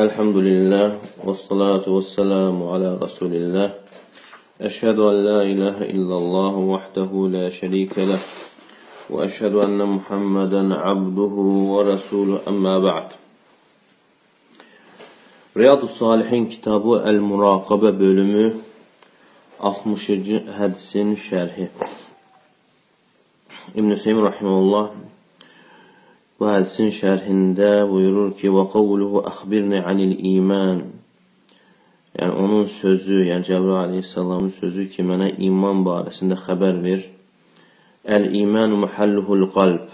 الحمد لله والصلاة والسلام على رسول الله أشهد أن لا إله إلا الله وحده لا شريك له وأشهد أن محمدا عبده ورسوله أما بعد رياض الصالحين كتاب المراقبة بلمه 60 حدث شرحه ابن سيم رحمه الله Bu hədisin şərhində buyurur ki, və qavluhu əxbirni anil iman. Yəni, onun sözü, yəni Cəbrə aleyhissalamın sözü ki, mənə iman barəsində xəbər ver. Əl-imanu məhəlluhul qalb.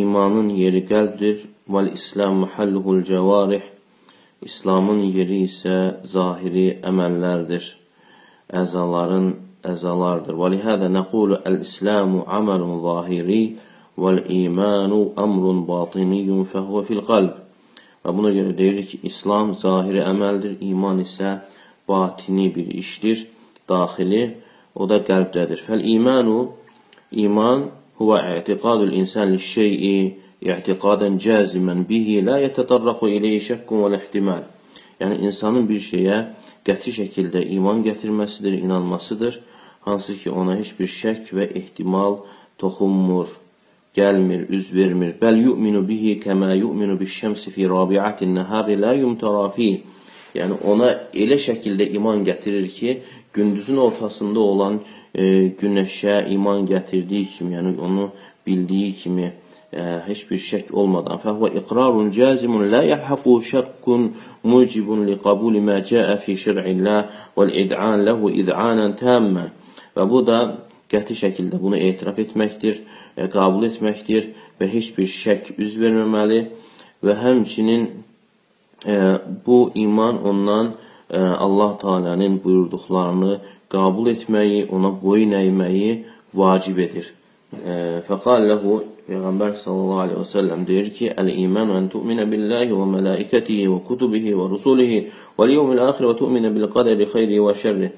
İmanın yeri qəlbdir. Vəl-islam məhəlluhul cəvarih. İslamın yeri isə zahiri əməllərdir. Əzaların əzalardır. Və lihədə nəqulu əl-islamu amalun zahiri Vəl-imanu əmrun batiniyyun fəhvə fil qalb. Və buna görə deyirik ki, İslam zahiri əməldir, iman isə batini bir işdir, daxili, o da qəlbdədir. Fəl-imanu, iman huvə i'tiqadul insan li-şey'i i'tiqadən cəzimən bihi la yətətarraqu ileyhi şəkkun və ihtimal. Yəni, insanın bir şeyə qəti şəkildə iman gətirməsidir, inanmasıdır, hansı ki, ona heç bir şək və ehtimal toxunmur gəlmir, üz vermir. Bəl yu'minu bihi kəmə yu'minu biş-şəmsi fi rabi'atin nahari la yumtara fi. Yəni ona elə şəkildə iman gətirir ki, gündüzün ortasında olan e, günəşə iman gətirdiyi kimi, yəni onu bildiyi kimi e, heç bir şək olmadan fəhvə iqrarun cazimun la yahaqu şəkkun mucibun li qabuli ma caa fi şer'illah vel id'an lahu id'anan tamman. Və bu da qəti şəkildə bunu etiraf etməkdir e, qəbul etməkdir və heç bir şək üz verməməli və həmçinin e, bu iman ondan e, Allah Taala'nın buyurduqlarını qəbul etməyi, ona boyun əyməyi vacib edir. Fəqal lehu Peyğəmbər sallallahu aleyhi və səlləm deyir ki, Əl-iman ən tu'minə billahi və mələikətihi və kutubihi və rusulihi və liyevmil axir və tu'minə bil qədəri xeyri və şərri.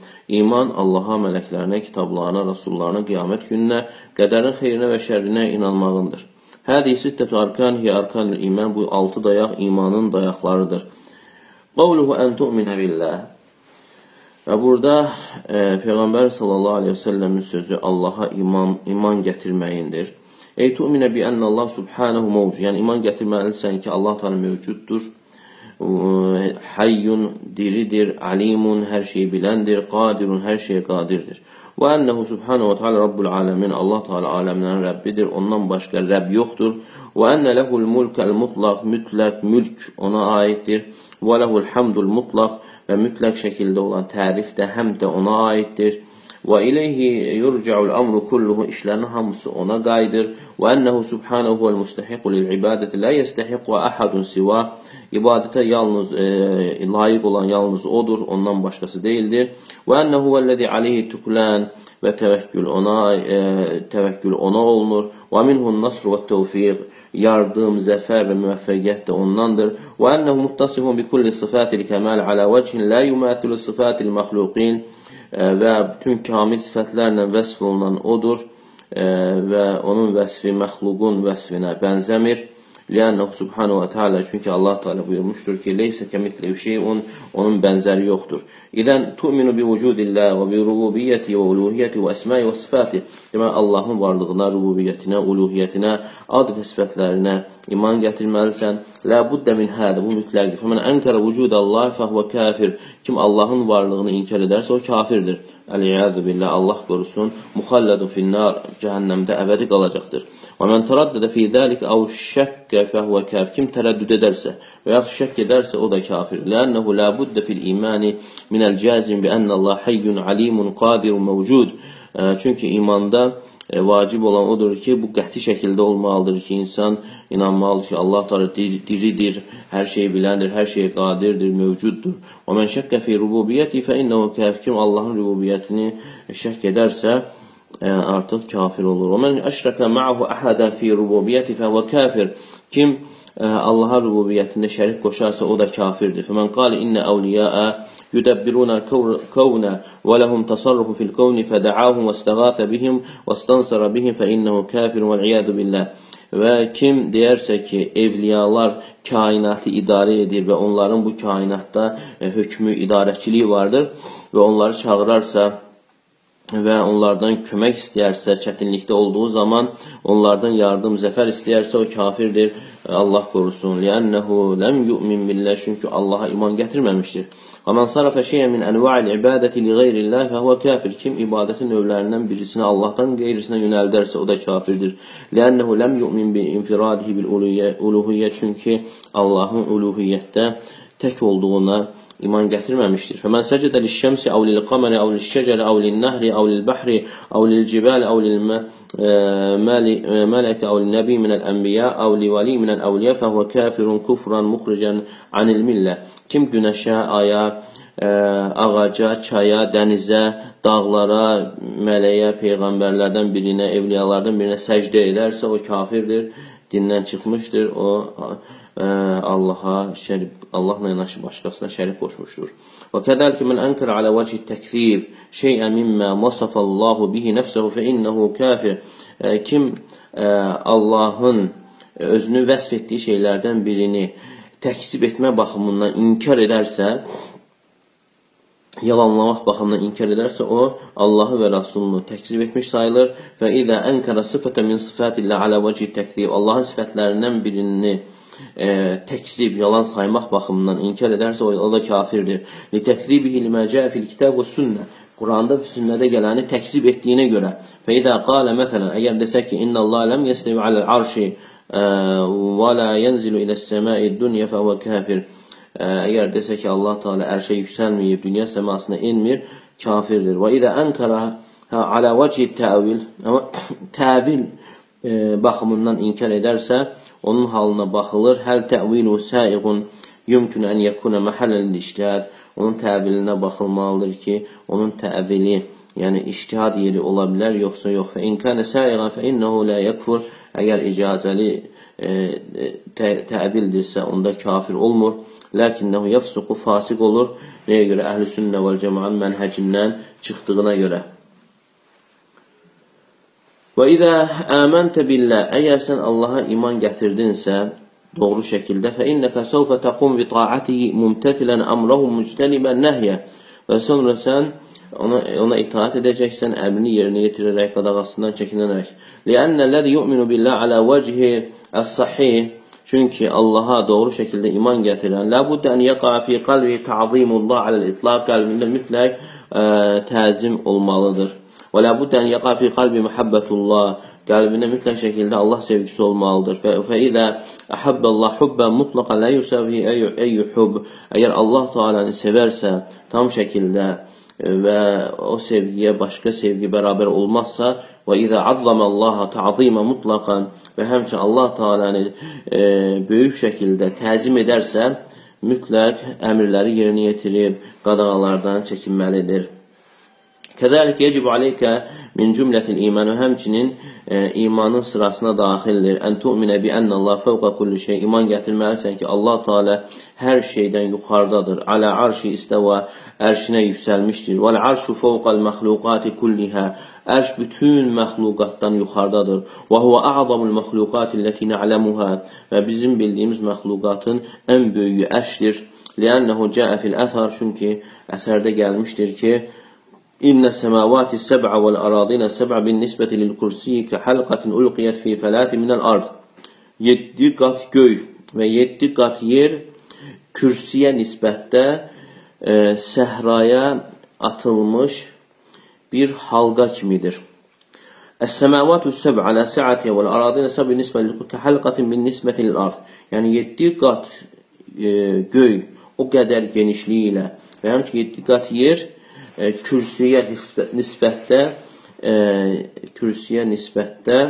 İman Allaha, mələklərinə, kitablarına, rasullarına, qiyamət gününə, qədərin xeyrinə və şərrinə inanmağındır. Hədi sittətü arkan hi arkanül iman bu altı dayaq imanın dayaqlarıdır. Qavluhu ən tu'minə billah Və burada e, Peyğəmbər sallallahu aleyhi və səlləmin sözü Allaha iman, iman gətirməyindir. Ey tu'minə bi ənə Allah subhanahu mevcud. Yəni iman gətirməlisən ki, Allah Teala mövcuddur. Hayyun diridir, alimun hər şeyi biləndir, qadirun hər şeyə qadirdir. Və ənəhu subhanahu və teala rabbul aləmin. Allah Teala aləmlərin Rəbbidir. Ondan başqa Rəbb yoxdur. Və ənə lehul mulkəl mutlaq, mütləq mülk ona aiddir. Və lehul hamdul mutlaq və mütləq şəkildə olan tərif də həm də ona aiddir. Və ileyhi yurca'ul amru kulluhu işlərin hamısı ona qayıdır. Və ənəhu subhanahu vəl mustahiqu lil ibadəti la yestahiqu ahadun siva. İbadətə yalnız e, layiq olan yalnız odur, ondan başqası deyildir. Və ənəhu vəllazi alayhi tuklan və təvəkkül ona e, təvəkkül ona olunur. Və minhun nasr və tevfiq yardım, zəfər və müvəffəqiyyət də ondandır. Və ənəhu muttasifun bi kulli sifatil kemal ala vechin la yumathilu sifatil məxluqin və bütün kamil sifətlərlə vəsf olunan odur və onun vəsfi məxluqun vəsfinə bənzəmir. Liannahu subhanahu və teala çünki Allah Teala buyurmuşdur ki, leysə kəmitli şeyun onun bənzəri yoxdur. İdən tu'minu bi vücudillah və bi rububiyyəti və uluhiyyəti və əsmai və sifati. Demək Allahın varlığına, rububiyyətinə, uluhiyyətinə, ad və sifətlərinə iman gətirməlisən. La budda min hada bu mütləqdir. Fəmən ənkərə vücudallah fəhvə kafir. Kim Allahın varlığını inkar edərsə o kafirdir. Əl-İyadu billah Allah qorusun. Muxalladun finnar cəhənnəmdə əbədi qalacaqdır. Və mən tərəddədə fi zəlik əv şəkkə fəhvə kafir. Kim tərəddüd edərsə və yaxud şəkk edərsə o da kafir. Lənnəhu la budda fil imani minəl cazim bi ənə Allah hayyun alimun qadirun mevcud. Çünki imanda e, vacib olan odur ki, bu qəti şəkildə olmalıdır ki, insan inanmalıdır ki, Allah Teala diridir, hər şeyi biləndir, hər şeyə qadirdir, mövcuddur. Və mən şəkkə fi rububiyyəti fə innəhu kəf kim Allahın rububiyyətini şəkk edərsə, artıq kafir olur. Və mən əşrəkə ma'ahu ahadan fi rububiyyəti fəhvə kafir. Kim e, Allaha rububiyyətində şərik qoşarsa o da kafirdir. Fəmən qali innə əvliyaa yudabbiruna kavna və lahum tasarrufu fil kavni fədəahum və istəğatə bihim və istansara bihim fə innəhu kafir və iyadu billah. Və kim deyərsə ki, evliyalar kainatı idarə edir və onların bu kainatda e, hökmü idarəçiliyi vardır və onları çağırarsa, və onlardan kömək istəyərsə, çətinlikdə olduğu zaman onlardan yardım, zəfər istəyərsə o kafirdir. Allah qorusun. Li'annehu lem yu'min billah. Çünki Allaha iman gətirməmişdir. Və men sarafa şey'en min enva'il ibadati li ghayrillah fa kafir. Kim ibadətin növlərindən birisini Allahdan qeyrisinə yönəldərsə o da kafirdir. Li'annehu lem yu'min bi infiradihi bil uluhiyyə. Çünki Allahın uluhiyyətdə tək olduğuna iman gətirməmişdir. Fəmən səcədə liş-şəmsi əv lil-qamari əv liş-şəcəri əv lin-nəhri əv lil-bəhri əv lil-cibali əv lil-mələkə əv lin-nəbi minəl-ənbiya əv li-vali minəl-əvliya fəhvə kafirun kufran muxrican anil-millə. Kim günəşə, aya, ağaca, çaya, dənizə, dağlara, mələyə, peyğəmbərlərdən birinə, evliyalardan birinə səcdə edərsə o kafirdir, dindən çıxmışdır. O Allaha şərik Allahla yanaşı başqasına şərik qoşmuşdur. Və kədəlikə men ənkər alə vəcih təkzib şeyən mimmə masafallahu bihi nəfsəhu fə innehu kafir. Kim Allahın özünü vəsf etdiyi şeylərdən birini təksib etmə baxımından inkar edərsə, yalanlamaq baxımından inkar edərsə, o Allahı və Rasulunu təkzib etmiş sayılır və idə ənkərə sıfətə min sıfətillə alə vəcih təkzib Allahın sifətlərindən birini e, təkzib, yalan saymaq baxımından inkar edərsə, o, da kafirdir. Li təkzibihi limə cəə fil kitab və sünnə. Quranda və sünnədə gələni təkzib etdiyinə görə. Fə idə qalə məsələn, əgər desək ki, inna Allah ləm yəstəvi aləl arşi və la yənzilu ilə səmai dünya fə kafir. Əgər desək ki, Allah Teala ərşə yüksəlməyib, dünya səmasına enmir, kafirdir. Və idə ənkara alə vəci təvil, amma təvil e, baxımından inkar edərsə, onun halına baxılır. Həl təvilu səiqun yumkün ən yəkuna məhəlləl iştihad. Onun təvilinə baxılmalıdır ki, onun təvili, yəni iştihad yeri ola bilər, yoxsa yox. Fə in kana səiqan fə innehu la yekfur. Əgər icazəli e, tə, təvildirsə, onda kafir olmur. Lakinnehu yefsuqu fasik olur. Nəyə görə? Əhl-i sünnə vəl cəmaın mənhəcindən çıxdığına görə. Və idə əməntə billah, əgər sən Allaha iman gətirdinsə, doğru şəkildə, fə innəkə səvfə təqum bi taatihi mumtəthilən əmrəhu müctənibən nəhyə və sonra sən ona, ona itaat edəcəksən, əmrini yerinə yetirərək, qadağasından çəkinərək. Liənnə ləzi yu'minu billah alə vəcihi əs-sahih Çünki Allaha doğru şəkildə iman gətirən, ləbuddə ən yəqa fi qalbi ta'zimullah aləl-itlaq qəlbində mütləq ə, təzim olmalıdır. Və la buddə ən yaqa fi qalbi muhabbetullah. Qəlbində mütləq şəkildə Allah sevgisi olmalıdır. Fə, idə əhabballah hubbən mutlaqan la yusavi eyyu hub. Əgər Allah Taala'nı sevərsə tam şəkildə e, və o sevgiyə başqa sevgi bərabər olmazsa və idə azzamallaha ta'zima mutlaqan və həmçinin Allah Taala'nı e, böyük şəkildə təzim edərsə mütləq əmrləri yerinə yetirib qadağalardan çəkinməlidir. Kəzəlik yecib aleykə min cümlətil iman və həmçinin e, imanın sırasına daxildir. Ən tu'minə bi ennəllah fəvqə kulli şey. İman gətirməlisən ki, Allah Teala hər şeydən yuxarıdadır. Alə arşi istəvə ərşinə yüksəlmişdir. Vəl arşu fəvqəl məxluqati kullihə. Ərş bütün məxluqatdan yuxarıdadır. Və huvə a'zamul məxluqati ləti na'ləmuhə. Və bizim bildiyimiz məxluqatın ən böyüyü ərşdir. Liənnəhu cəə fil əthar. Çünki əsərdə gəlmişdir ki, إن السماوات السبع والأراضين السبع بالنسبة للكرسي كحلقة ألقيت في فلات من الأرض Yeddi qat göy və yeddi qat yer kürsüyə nisbətdə e, səhraya atılmış bir halqa kimidir. Əs-səmavatu səb alə sə'ati və əradinə səb nisbə kəhəlqatin bin nisbəti lil-ard. Yəni 7 qat e, göy o qədər genişliyi ilə və həmçinin 7 qat yer e, kürsüyə nisbətdə e, kürsüyə nisbətdə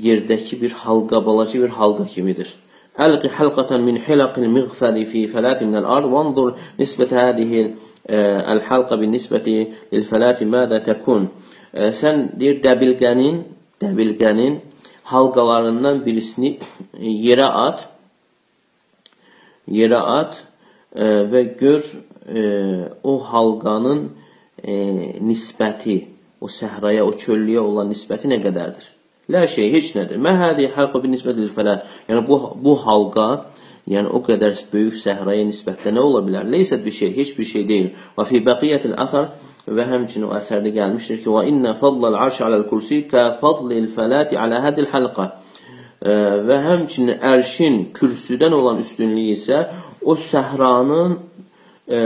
yerdəki bir halqa, balaca bir halqa kimidir. Əlqi halqatan min hilaqil miğfəri fi fəlatin minəl ard vanzur nisbətə hədihi əl-halqa bin nisbəti lil fəlati mədə təkun. E, sən deyir dəbilqənin, dəbilqənin halqalarından birisini yerə at, yerə at e, və gör e, o halqanın e, nisbəti, o səhraya, o çöllüyə olan nisbəti nə qədərdir? La şey heç nədir. Mə hadi halqa binisbət lil fələ. Yəni bu bu halqa yəni o qədər böyük səhraya nisbətdə nə ola bilər? Leysət bir şey, heç bir şey deyil. Və fi baqiyatil axar və həmçinin o əsərdə gəlmişdir ki, və inna fadlal arş aləl kursi ka fadlil fəlati alə hadil halqa. Və həmçinin ərşin kürsüdən olan üstünlüyü isə o səhranın e,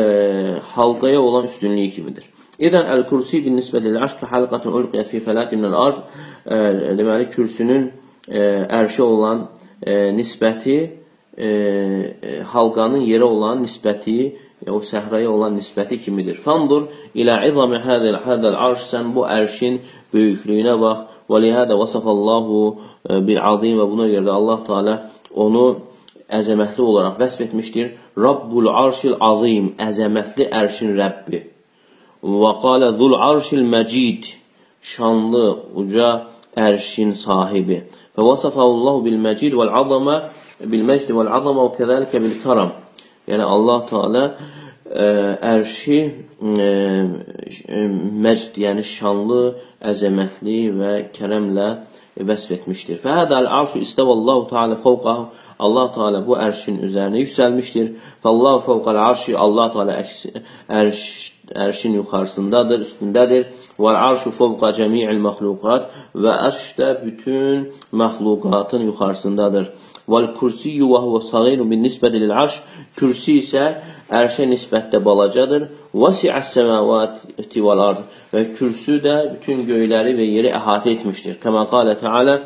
halqaya olan üstünlüyü kimidir. Əl-kursi bin nisbətil aşq halqatun ulqiyə fi fəlatin ard e, deməli kürsünün ərşi olan nisbəti halqanın yerə olan nisbəti o səhraya olan nisbəti kimidir. Fandur ilə izami hədəl hədəl arş sən bu ərşin böyüklüyünə bax. Və lihədə vasafallahu bil azim və buna görə də Allah Teala onu əzəmətli olaraq vəsf etmişdir. Rabbul arşil azim, əzəmətli ərşin Rəbbi. Və qalə zul arşil məcid, şanlı, uca ərşin sahibi. Və vasafəhullahu bil məcid vəl azama bil məcd vəl azama və kəzəlikə bil karam. Yəni Allah Teala ə, ərşi ə, məcd, yəni şanlı, əzəmətli və kərəmlə vəsf etmişdir. Fəhədəl arşu istəvəllahu Teala fəvqəhu Allah Teala bu ərşin üzərinə yüksəlmişdir. Fəllahu fəvqəl arşi Allah Teala ərş ərşin yuxarısındadır, üstündədir. Və arşu fovqa cəmi'il məxluqat və ərş də bütün məxluqatın yuxarısındadır. Və kürsiyyu və huvə sagiru bin nisbəti lil arş kürsi isə ərşə nisbətdə balacadır. Vəsi'əs səmavati vəl ard və kürsü də bütün göyləri və yeri əhatə etmişdir. Kəmə qalə Teala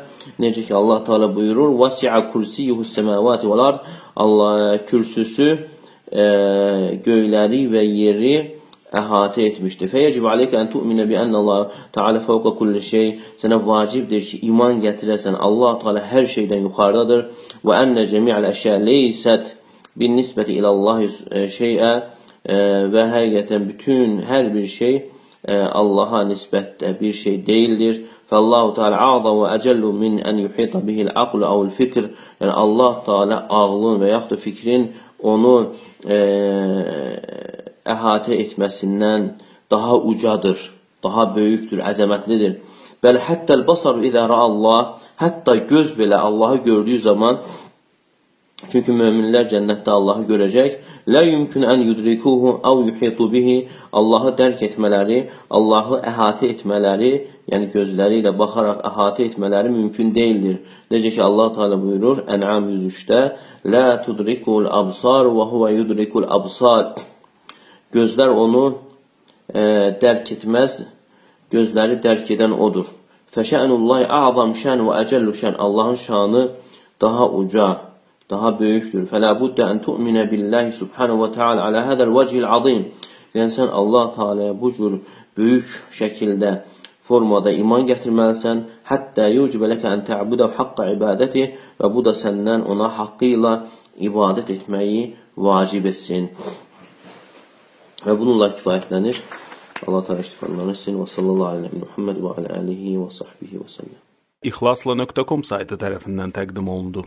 necə ki Allah Teala buyurur: "Vəsi'a kursiyyuhus səmavati vəl ard" Allah kürsüsü e, göyləri və yeri əhatə etmişdir. Fəyəcib aleykə ən tu'minə bi ənə Allah Teala fəvqə kulli şey. Sənə vacibdir ki, iman gətirəsən. Allah Teala hər şeydən yuxarıdadır. Və ənə cəmi'əl əşyə leysət bin nisbəti ilə Allah şeyə və həqiqətən bütün hər bir şey Allaha nisbətdə bir şey deyildir. Fəllahu Teala a'za və əcəllu min ən yuhita bihil aqlu avul fikr. Yəni Allah Teala ağlın və yaxud da fikrin onu e, əhatə etməsindən daha ucadır, daha böyükdür, əzəmətlidir. Bəli, həttəl basar idə Allah, hətta göz belə Allahı gördüyü zaman Çünki möminlər cənnətdə Allahı görəcək. Lə yumkin ən yudrikuhu aw yuhitu bihi. Allahı dərk etmələri, Allahı əhatə etmələri, yəni gözləri ilə baxaraq əhatə etmələri mümkün deyildir. Necə ki Allah Teala buyurur Ən'am 103-də: "Lə tudrikul absar və huve yudrikul absar." Gözlər onu e, dərk etməz, gözləri dərk edən odur. Fəşənullahi a'zam şən və əcəllu şən. Allahın şanı daha uca, daha böyükdür. Fələ buddə ən tu'minə billahi subhanahu və ta'ala alə hədəl vəcihil azim. Yəni sən Allah Teala'ya bu cür böyük şəkildə formada iman gətirməlisən. Hətta yucibə ləkə ən tə'budə haqqa ibadəti və bu da səndən ona haqqı ilə ibadət etməyi vacib etsin. Və bununla kifayətlənir. Allah təala iştifanlarını etsin və sallallahu əleyhi Muhammed və alə alihi və sahbihi və səlləm. İxlasla.com saytı tərəfindən təqdim olundu.